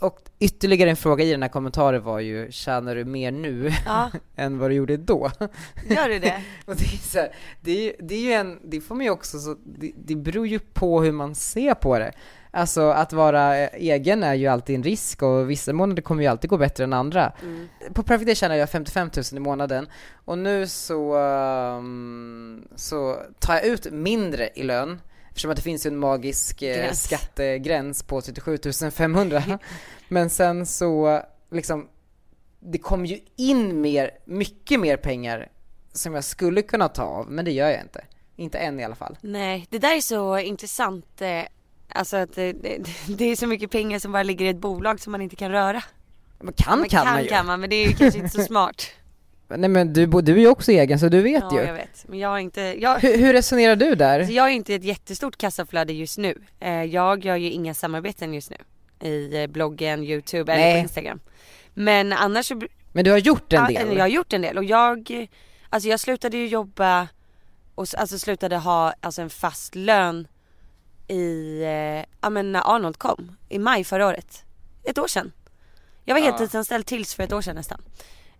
och ytterligare en fråga i den här kommentaren var ju, tjänar du mer nu Ja, än vad du gjorde då? gör du det? Och det är så här, det är, det är ju en, det får man ju också så, det, det beror ju på hur man ser på det. Alltså att vara eh, egen är ju alltid en risk och vissa månader kommer ju alltid gå bättre än andra. Mm. På Perfect Day tjänar jag 55 000 i månaden och nu så, ehm, så tar jag ut mindre i lön eftersom att det finns ju en magisk eh, Gräns. skattegräns på 37 500. Men sen så liksom, det kommer ju in mer, mycket mer pengar som jag skulle kunna ta av, men det gör jag inte. Inte än i alla fall. Nej, det där är så intressant. eh, Alltså att det, det, det är så mycket pengar som bara ligger i ett bolag som man inte kan röra. Men kan Men kan, kan man ju. kan man, men det är ju kanske inte så smart. Nej men du, du är ju också egen så du vet Ja, ju. jag vet. Men jag har inte, jag, Hur, hur resonerar du där? alltså jag har inte ett jättestort kassaflöde just nu. Eh, Jag gör ju inga samarbeten just nu. I eh, bloggen, youtube eller Nej. på instagram. Men annars så, Men du har gjort en Ja, del? Jag har gjort en del och jag, alltså jag slutade ju jobba och alltså slutade ha alltså en fast lön i, eh, ja men när Arnold kom, i maj förra året. Ett år sedan. Jag var Ja. heltidsanställd tills för ett år sedan nästan.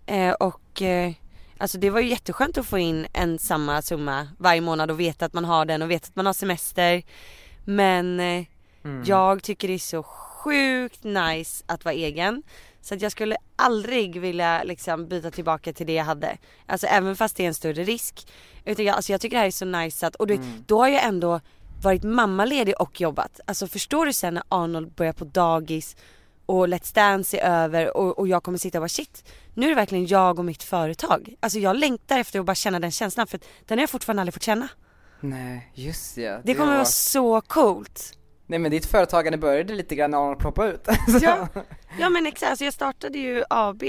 Eh, och eh, alltså det var ju jätteskönt att få in en samma summa varje månad och veta att man har den och veta att man har semester. Men eh, Mm. jag tycker det är så sjukt nice att vara egen. Så att jag skulle aldrig vilja liksom byta tillbaka till det jag hade. Alltså även fast det är en större risk. Utan jag, alltså jag tycker det här är så nice att, och du, Mm. då har jag ändå varit mammaledig och jobbat. Alltså förstår du sen när Arnold börjar på dagis och Let's Dance är över och, och jag kommer sitta och bara shit, nu är det verkligen jag och mitt företag. Alltså jag längtar efter att bara känna den känslan för att den har jag fortfarande aldrig fått känna. Nej, just ja. Det kommer var... vara så coolt. Nej men ditt företagande började lite grann när Arnold ploppade ut. Ja, ja men exakt, alltså jag startade ju AB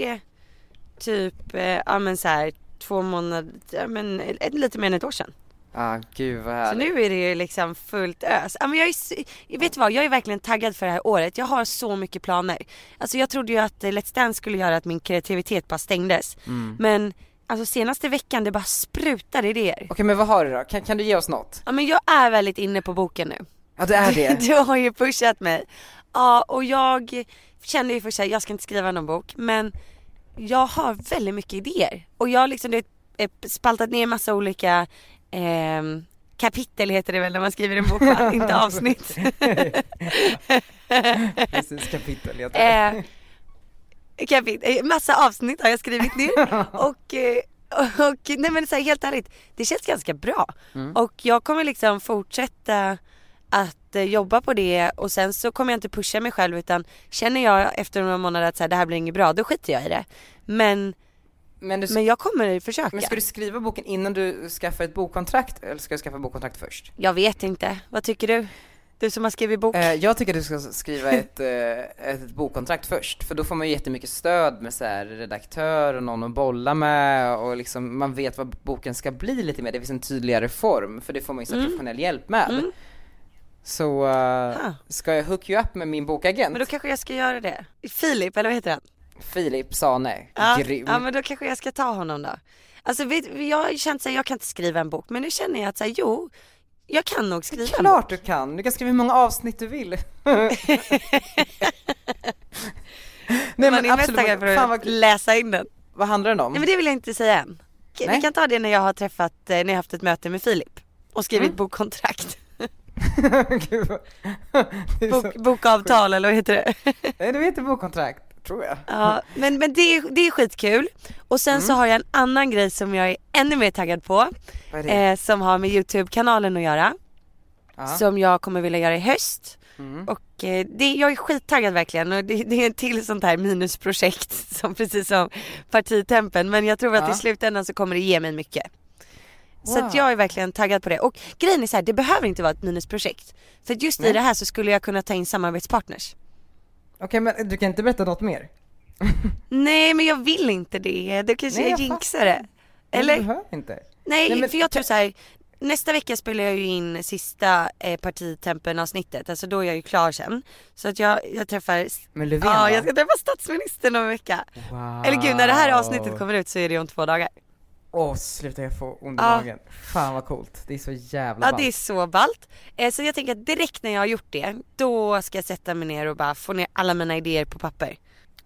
typ, eh, ja men så här två månader, ja men ett, lite mer än ett år sedan. Ah, gud vad Så härligt. nu är det ju liksom fullt ös. Ja men jag är, vet du vad, jag är verkligen taggad för det här året. Jag har så mycket planer. Alltså jag trodde ju att Let's Dance skulle göra att min kreativitet bara stängdes. Mm. Men alltså senaste veckan det bara sprutar idéer. Okej men vad har du då? Kan, kan du ge oss något? Ja men jag är väldigt inne på boken nu. Ja det är det. Du har ju pushat mig. Ja och jag kände ju för sig, jag ska inte skriva någon bok men jag har väldigt mycket idéer. Och jag har liksom du vet, eh, spaltat ner massa olika ehm, kapitel heter det väl när man skriver en bok va? Inte avsnitt. Precis, kapitel heter det. eh, kapitel, eh, massa avsnitt har jag skrivit ner och eh, och nej men så här, helt ärligt, det känns ganska bra. Mm. Och jag kommer liksom fortsätta att eh, jobba på det och sen så kommer jag inte pusha mig själv utan känner jag efter några månader att så här, det här blir inget bra, då skiter jag i det. Men, Men, du, men jag kommer försöka. men ska du skriva boken innan du skaffar ett bokkontrakt eller ska du skaffa bokkontrakt först? Jag vet inte, vad tycker du? Du som har skrivit bok. Eh, jag tycker att du ska skriva ett, eh, ett bokkontrakt först, för då får man ju jättemycket stöd med så här redaktör och någon att bolla med och liksom man vet vad boken ska bli lite mer, det finns en tydligare form, för det får man ju så Mm. professionell hjälp med. Mm. Så Ah. ska jag hook you up med min bokagent, Men då kanske jag ska göra det. Filip, eller vad heter han? Filip Sane, Ja, grym. ja men då kanske jag ska ta honom då. Alltså vet, jag har känt att jag kan inte skriva en bok men nu känner jag att så här, jo, jag kan nog skriva en bok. Klart du kan, du kan skriva hur många avsnitt du vill. Nej Man är mest taggad för fan att vad, läsa in den. vad handlar den om? Nej men det vill jag inte säga än. Nej. vi kan ta det när jag har träffat, eh, när jag haft ett möte med Filip och skrivit Mm. bokkontrakt. Är Bok, bokavtal eller vad heter det? Nej, det heter bokkontrakt, tror jag. Ja, men, men det, är, det är skitkul. Och sen så har jag en annan grej som jag är ännu mer taggad på. Eh, som har med Youtube-kanalen att göra. Ja. Som jag kommer vilja göra i höst. Mm. Och eh, det, jag är skittaggad verkligen och det, det är ett till sånt här minusprojekt som precis som partitempen men jag tror att Ja. i slutändan så kommer det ge mig mycket. Så Wow. att jag är verkligen taggad på det och grejen är så här, det behöver inte vara ett minusprojekt. För att just i Nej. det här så skulle jag kunna ta in samarbetspartners. Okej, men du kan inte berätta något mer? Nej men jag vill inte det, då kanske Nej, jag jag jinxar det. Nej, Du Eller? behöver inte. Nej, Nej, men- för jag tror så här. Nästa vecka spelar jag ju in sista eh, partitempen avsnittet, alltså då är jag ju klar sen. Så att jag, jag träffar, Men Löfven ja va? jag ska träffa statsministern om en vecka. Wow. Eller gud när det här avsnittet kommer ut så är det om två dagar. Åh sluta jag får ont i Ja. magen. Fan vad coolt, det är så jävla Ja ballt. det är så ballt. Eh, så jag tänker att direkt när jag har gjort det, då ska jag sätta mig ner och bara få ner alla mina idéer på papper.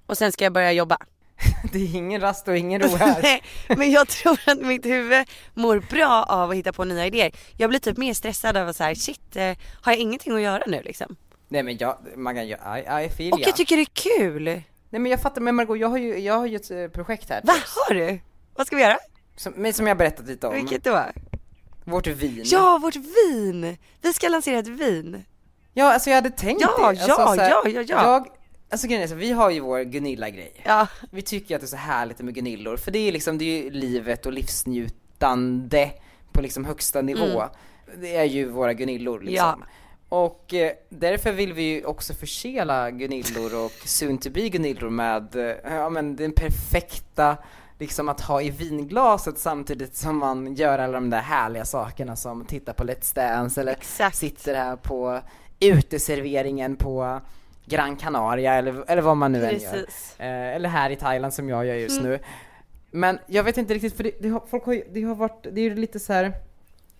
Och sen ska jag börja jobba. det är ingen rast och ingen ro här. Nej, men jag tror att mitt huvud mår bra av att hitta på nya idéer. Jag blir typ mer stressad av att så här, shit, eh, har jag ingenting att göra nu liksom? Nej men jag, kan göra, I, I feel Och jag tycker det är kul. Nej men jag fattar, men Margot jag har ju, jag har ju ett eh, projekt här. Va, har du? Vad ska vi göra? Som, men som jag berättat lite om. Vilket då? Vårt vin. Ja, vårt vin! Vi ska lansera ett vin. Ja alltså jag hade tänkt Ja, det. Alltså, ja, här, ja, ja, ja. Jag, alltså grejen är så, vi har ju vår Gunilla-grej. Ja, Vi tycker att det är så härligt med Gunillor, för det är liksom, det är ju livet och livsnjutande på liksom högsta nivå. Det är ju våra Gunillor liksom. Mm. Ja. Och eh, därför vill vi ju också försela Gunillor och soon to be Gunillor med, eh, ja men den perfekta liksom att ha i vinglaset samtidigt som man gör alla de där härliga sakerna som tittar på Let's Dance eller Exakt. sitter här på uteserveringen på Gran Canaria eller, eller vad man nu än gör. precis. Eh, eller här i Thailand som jag gör just Mm. nu. Men jag vet inte riktigt för det, det har, folk har det har varit, det är ju lite så här.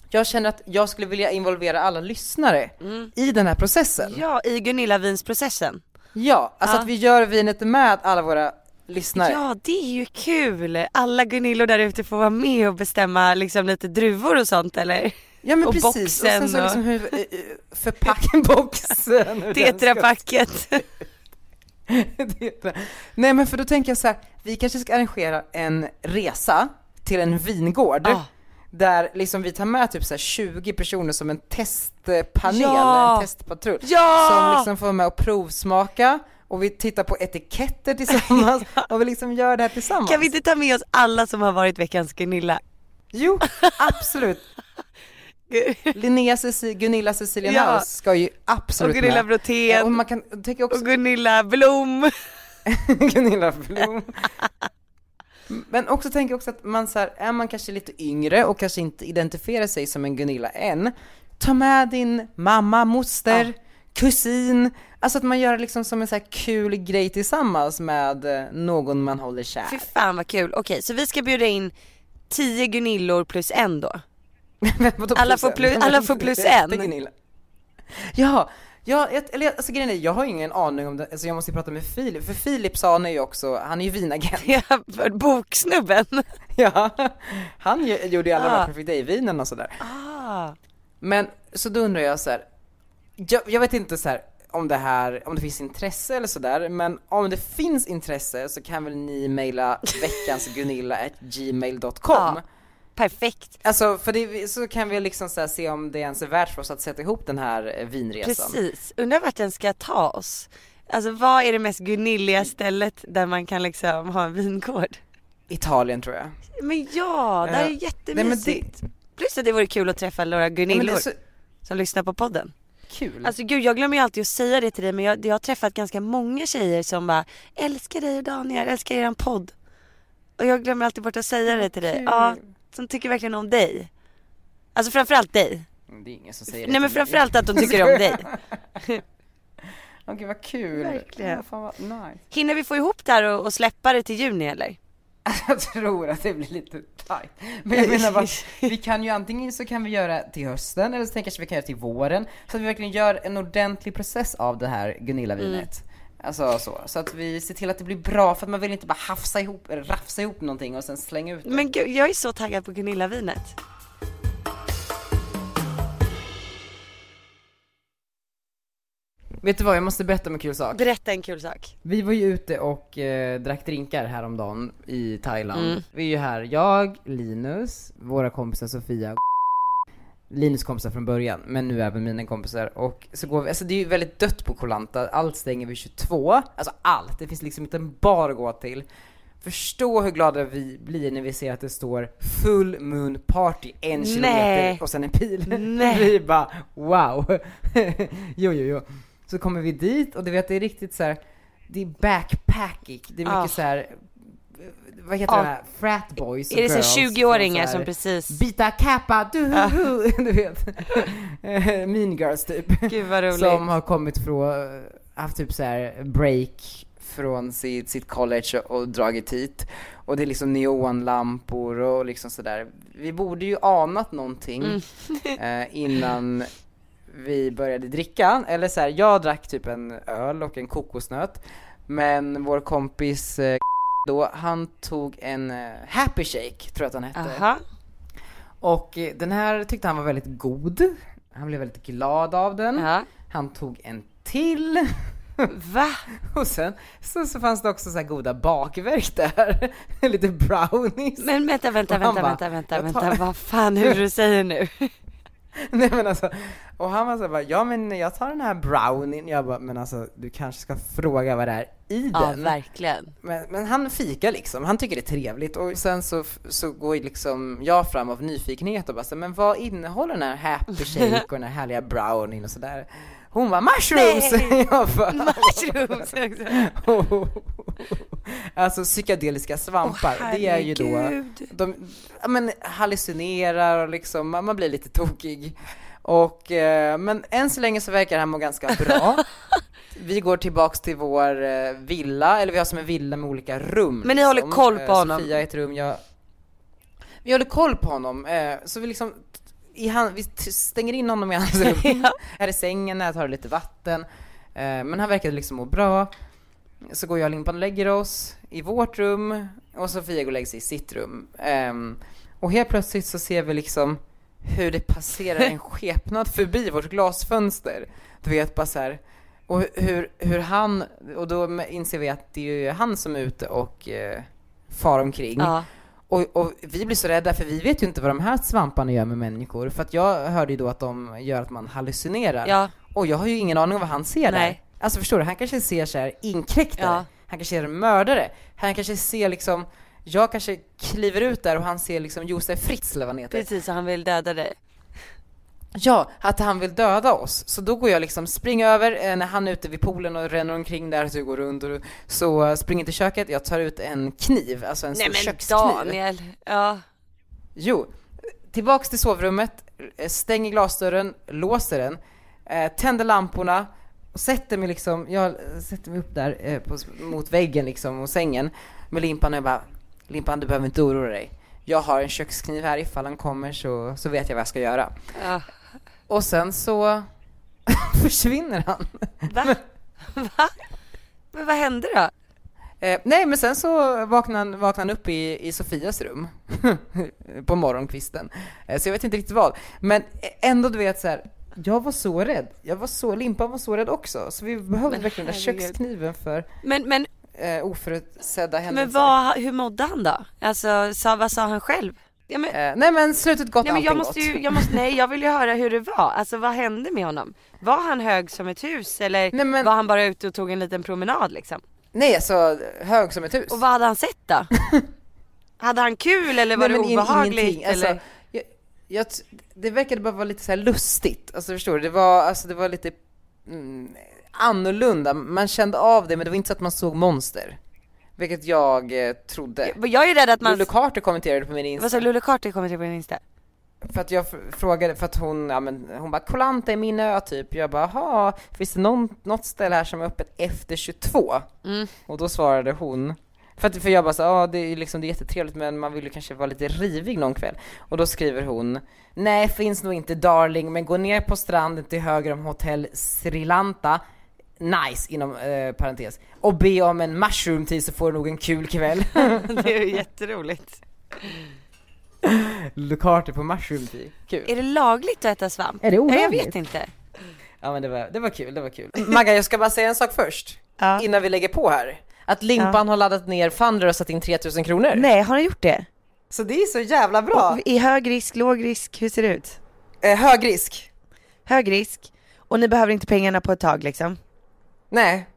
Jag känner att jag skulle vilja involvera alla lyssnare i den här processen. Mm. Ja, i Gunilla-vinsprocessen. Ja, alltså Ja. att vi gör vinet med alla våra lyssnare. Ja, det är ju kul. Alla Gunillor där ute får vara med och bestämma liksom lite druvor och sånt eller? Ja men Och precis, och sen boxen så liksom hur, eh, eh, den ska- Tetrapacket. Tetra. Nej men för då tänker jag så här, vi kanske ska arrangera en resa till en vingård. Ja. Där liksom vi tar med typ så här 20 personer som en testpanel, Ja. en testpatrull. Ja! Som liksom får vara med och provsmaka och vi tittar på etiketter tillsammans och vi liksom gör det här tillsammans. Kan vi inte ta med oss alla som har varit veckans Gunilla? Jo, absolut. Linnea Ceci- Gunilla Cecilia Ja. Naus ska ju absolut Och Gunilla. Ja, och man kan också Och Gunilla Blom. Gunilla Blom. Men också tänker jag också att man så här, är man kanske lite yngre och kanske inte identifierar sig som en Gunilla än, ta med din mamma, moster, kusin, alltså att man gör det liksom som en så här kul grej tillsammans med eh, någon man håller kär. Fy fan vad kul. Okej, så vi ska bjuda in 10 Gunillor plus en då? Alla får plus- alla får plus en. Ja, ja, eller alltså grejen är, jag har ingen aning om det, alltså jag måste ju prata med Filip, för Filip sa han är ju också, han är ju vinagent. Ja, boksnubben. Ja, han gjorde ju alla de Ah. här Perfect Day-vinen och sådär. Ah. Men, så då undrar jag så här. Jag, jag vet inte så här om det här, om det finns intresse eller sådär, men om det finns intresse så kan väl ni mejla veckansgunilla.gmail.com Ja. Perfekt. Alltså för det, så kan vi liksom så se om det ens är värt för oss att sätta ihop den här eh, vinresan. Precis. Undrar vart den ska ta oss. Alltså vad är det mest Gunilliga stället där man kan liksom ha en vingård? Italien tror jag. Men ja, det här är Ja. jättemysigt. Plus att det vore kul att träffa några Nej, det Gunillor så som lyssnar på podden. Kul. Alltså gud jag glömmer ju alltid att säga det till dig men jag, jag har träffat ganska många tjejer som bara älskar dig och Daniel, älskar eran podd. Och jag glömmer alltid bort att säga det till dig. kul. Ja, som tycker verkligen om dig. Alltså framförallt dig. Mm, det är ingen som säger det Nej men framförallt att de tycker om dig. Okej vad kul. Verkligen. Ja, fan vad nice. Hinner vi få ihop det här och, och släppa det till juni eller? Jag tror att det blir lite tight. Men jag menar bara, vi kan ju antingen så kan vi göra till hösten eller så tänker jag att vi kan göra till våren. Så att vi verkligen gör en ordentlig process av det här Gunilla-vinet. Alltså så, så att vi ser till att det blir bra för att man vill inte bara hafsa ihop, rafsa ihop någonting och sen slänga ut det. Men gud, jag är så taggad på Gunilla-vinet. Vet du vad, jag måste berätta om en kul sak. Berätta en kul sak. Vi var ju ute och eh, drack drinkar häromdagen i Thailand. Mm. Vi är ju här, jag, Linus, våra kompisar Sofia Linus kompisar från början, men nu även mina kompisar. Och så går vi, alltså det är ju väldigt dött på Kolanta, allt stänger vid 22. Alltså allt, det finns liksom inte en bar att gå till. Förstå hur glada vi blir när vi ser att det står full moon party en kilometer och sen en pil. Nej. Vi bara wow. jo, jo, jo. Så kommer vi dit och du vet det är riktigt så här. det är backpacking, det är mycket Ah. så här. vad heter Ja. det här, frat boys och Är det så girls här 20-åringar från så som här precis, Bita kappa, du, du vet. mean girls typ. gud vad roligt. Som har kommit från, haft typ så här break från sitt, sitt college och, och dragit hit. Och det är liksom neonlampor och liksom sådär. Vi borde ju anat någonting Mm. eh, innan vi började dricka. Eller så här, jag drack typ en öl och en kokosnöt. Men vår kompis eh, då, han tog en eh, happy shake, tror jag att han hette. Aha. Och eh, den här tyckte han var väldigt god. Han blev väldigt glad av den. Ja. Han tog en till. Va? Och sen så, så fanns det också så här goda bakverk där. Lite brownies. Men vänta, vänta, vänta, vänta, vänta, vänta, tar- vad fan det du säger nu? Nej men alltså, och han var så bara, ja men jag tar den här brownien. Jag bara, men alltså du kanske ska fråga vad det är i Ja, den. verkligen. Men, men han fikar liksom, han tycker det är trevligt och sen så, så går liksom jag fram av nyfikenhet och bara så, men vad innehåller den här happy shake och den här härliga brownien och sådär? Hon var mushrooms! Jag bara, Mushrooms också. alltså psykedeliska svampar, Åh, det är ju då de ja, men, hallucinerar och liksom, man man blir lite tokig. Och, eh, men än så länge så verkar han må ganska bra. Vi går tillbaks till vår eh, villa, eller vi har som en villa med olika rum. Men ni håller liksom. koll på Eh, honom? Sofia i ett rum, jag... Vi håller koll på honom, eh, så vi liksom han, vi stänger in honom i hans rum, här i sängen, här tar lite vatten. Eh, men han verkade liksom må bra. Så går jag och Limpan och lägger oss i vårt rum och Sofia går och lägger sig i sitt rum. Ehm, och helt plötsligt så ser vi liksom hur det passerar en skepnad förbi vårt glasfönster. Du vet bara så här. Och hur, hur han, och då inser vi att det är ju han som är ute och eh, far omkring. Ja. Och, och vi blir så rädda för vi vet ju inte vad de här svamparna gör med människor. För att jag hörde ju då att de gör att man hallucinerar. Ja. Och jag har ju ingen aning om vad han ser Nej. där. Alltså förstår du, han kanske ser så här inkräktare. Ja. Han kanske ser en mördare. Han kanske ser liksom, jag kanske kliver ut där och han ser liksom Josef Fritz eller vad han heter. Precis, så han vill döda dig. Ja, att han vill döda oss. Så då går jag liksom, springer över eh, när han är ute vid poolen och ränner omkring där så jag går runt och så springer till köket, jag tar ut en kniv, alltså en Nej stor men kökskniv. Daniel. Ja. Jo, tillbaks till sovrummet, eh, stänger glasdörren, låser den, eh, tänder lamporna och sätter mig liksom, jag sätter mig upp där på, mot väggen liksom, mot sängen med Limpan och jag bara Limpan du behöver inte oroa dig. Jag har en kökskniv här ifall han kommer så, så vet jag vad jag ska göra. ja. Och sen så försvinner han. Va? Va? Men vad hände då? Eh, nej men sen så vaknade han, vaknade han upp i, i Sofias rum på morgonkvisten. Eh, så jag vet inte riktigt vad. Men ändå du vet så här. jag var så rädd. Jag var så, Limpan var så rädd också. Så vi behövde Men verkligen den där kökskniven för Men, men, eh, oförutsedda händelser. men vad, hur mådde han då? Alltså, sa, vad sa han själv? Ja, men, Eh, nej men slutet gott, nej, men jag måste gott. ju, jag måste, nej jag vill ju höra hur det var. Alltså vad hände med honom? Var han hög som ett hus eller Nej, men- var han bara ute och tog en liten promenad liksom? Nej alltså, hög som ett hus. Och vad hade han sett då? hade han kul eller var Nej, det men in- obehagligt ingenting. Alltså, eller? jag, jag, t- det verkade bara vara lite så här lustigt, alltså förstår du? Det var, alltså, det var lite mm, annorlunda, man kände av det men det var inte så att man såg monster. Vilket jag eh, trodde. Jag är rädd att man... Lulu Carter kommenterade på min Insta. Vad sa Lulle Carter kommer till på din Insta? För att jag fr- frågade, för att hon, ja men hon bara 'Kolanta är min ö' typ. Jag bara 'Jaha, finns det någon, något ställe här som är öppet efter 22?' Mm. Och då svarade hon, för, att, för jag bara så, ja det är liksom det är jättetrevligt men man vill ju kanske vara lite rivig någon kväll. Och då skriver hon, 'Nej finns nog inte darling, men gå ner på stranden till höger om hotell Sri Lanta, nice inom eh, parentes. Och be om en mushroom tea så får du nog en kul kväll. Det är ju jätteroligt. Lucarter på mushroom tea, kul. Är det lagligt att äta svamp? Är det Ja, Jag olagligt? vet inte. Ja men det var, det var kul, det var kul. Magga jag ska bara säga en sak först, Ja. innan vi lägger på här. Att Limpan har laddat ner Funder och satt in 3000 kronor. Nej, har han gjort det? Så det är så jävla bra. Och I hög risk, låg risk, hur ser det ut? Eh, hög risk. Hög risk, och ni behöver inte pengarna på ett tag liksom? Nej,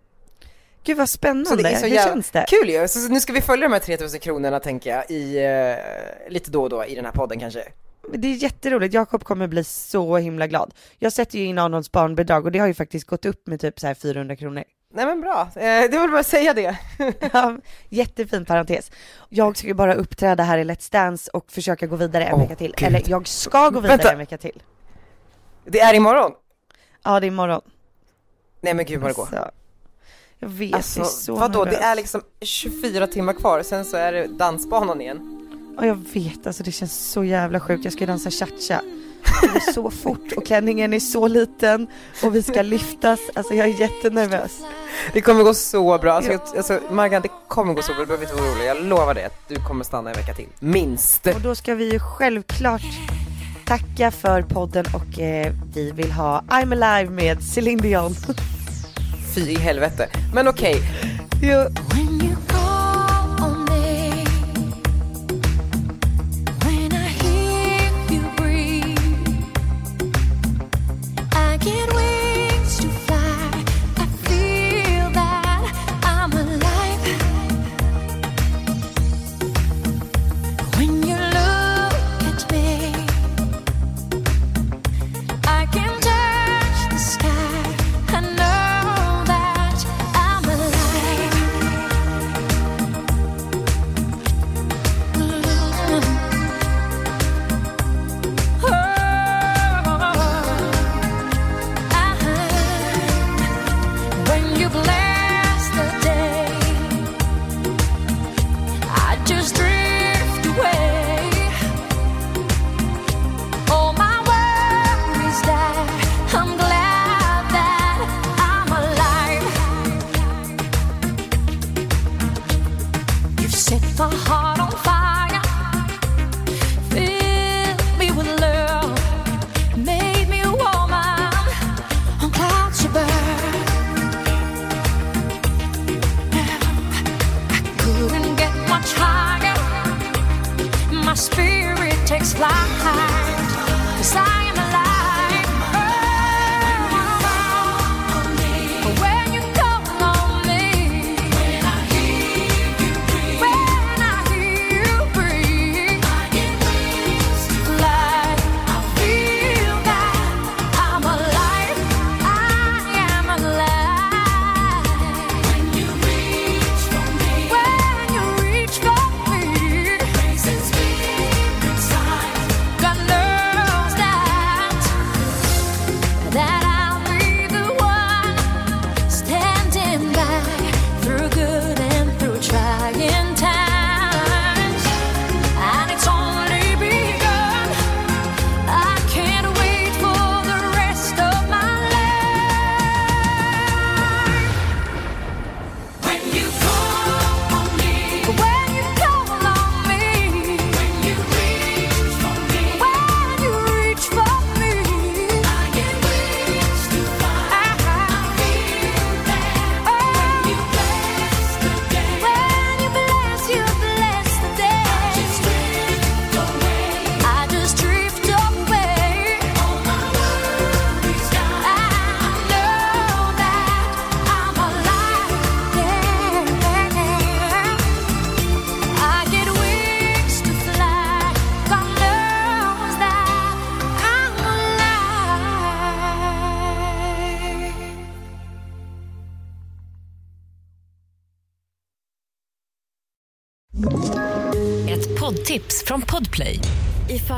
Gud vad spännande, så det är så hur känns det? kul ju. Så nu ska vi följa de här 3000 kronorna tänker jag, i, eh, lite då och då i den här podden kanske. Det är jätteroligt, Jakob kommer bli så himla glad. Jag sätter ju in Arnolds barnbidrag och det har ju faktiskt gått upp med typ så här 400 kronor. Nej men bra, eh, det var bara att säga det. Ja, Jättefin parentes. Jag ska ju bara uppträda här i Let's Dance och försöka gå vidare en Åh, vecka till. Gud. Eller jag ska gå vidare Vänta. en vecka till. Det är imorgon. Ja det är imorgon. Nej men gud vad det går. Alltså, jag vet, jag är Alltså så vadå, det nervös. är liksom 24 timmar kvar, sen så är det dansbanan igen. Ja jag vet, alltså det känns så jävla sjukt. Jag ska ju dansa cha-cha. Det går så fort och klänningen är så liten och vi ska lyftas. Alltså jag är jättenervös. Det kommer gå så bra, alltså, jag, alltså Margan det kommer gå så bra, du behöver inte vara orolig, jag lovar dig att du kommer stanna en vecka till. Minst! Och då ska vi ju självklart tacka för podden och eh, vi vill ha I'm Alive med Celine Dion. Fy i helvete. Men okej, Jo. When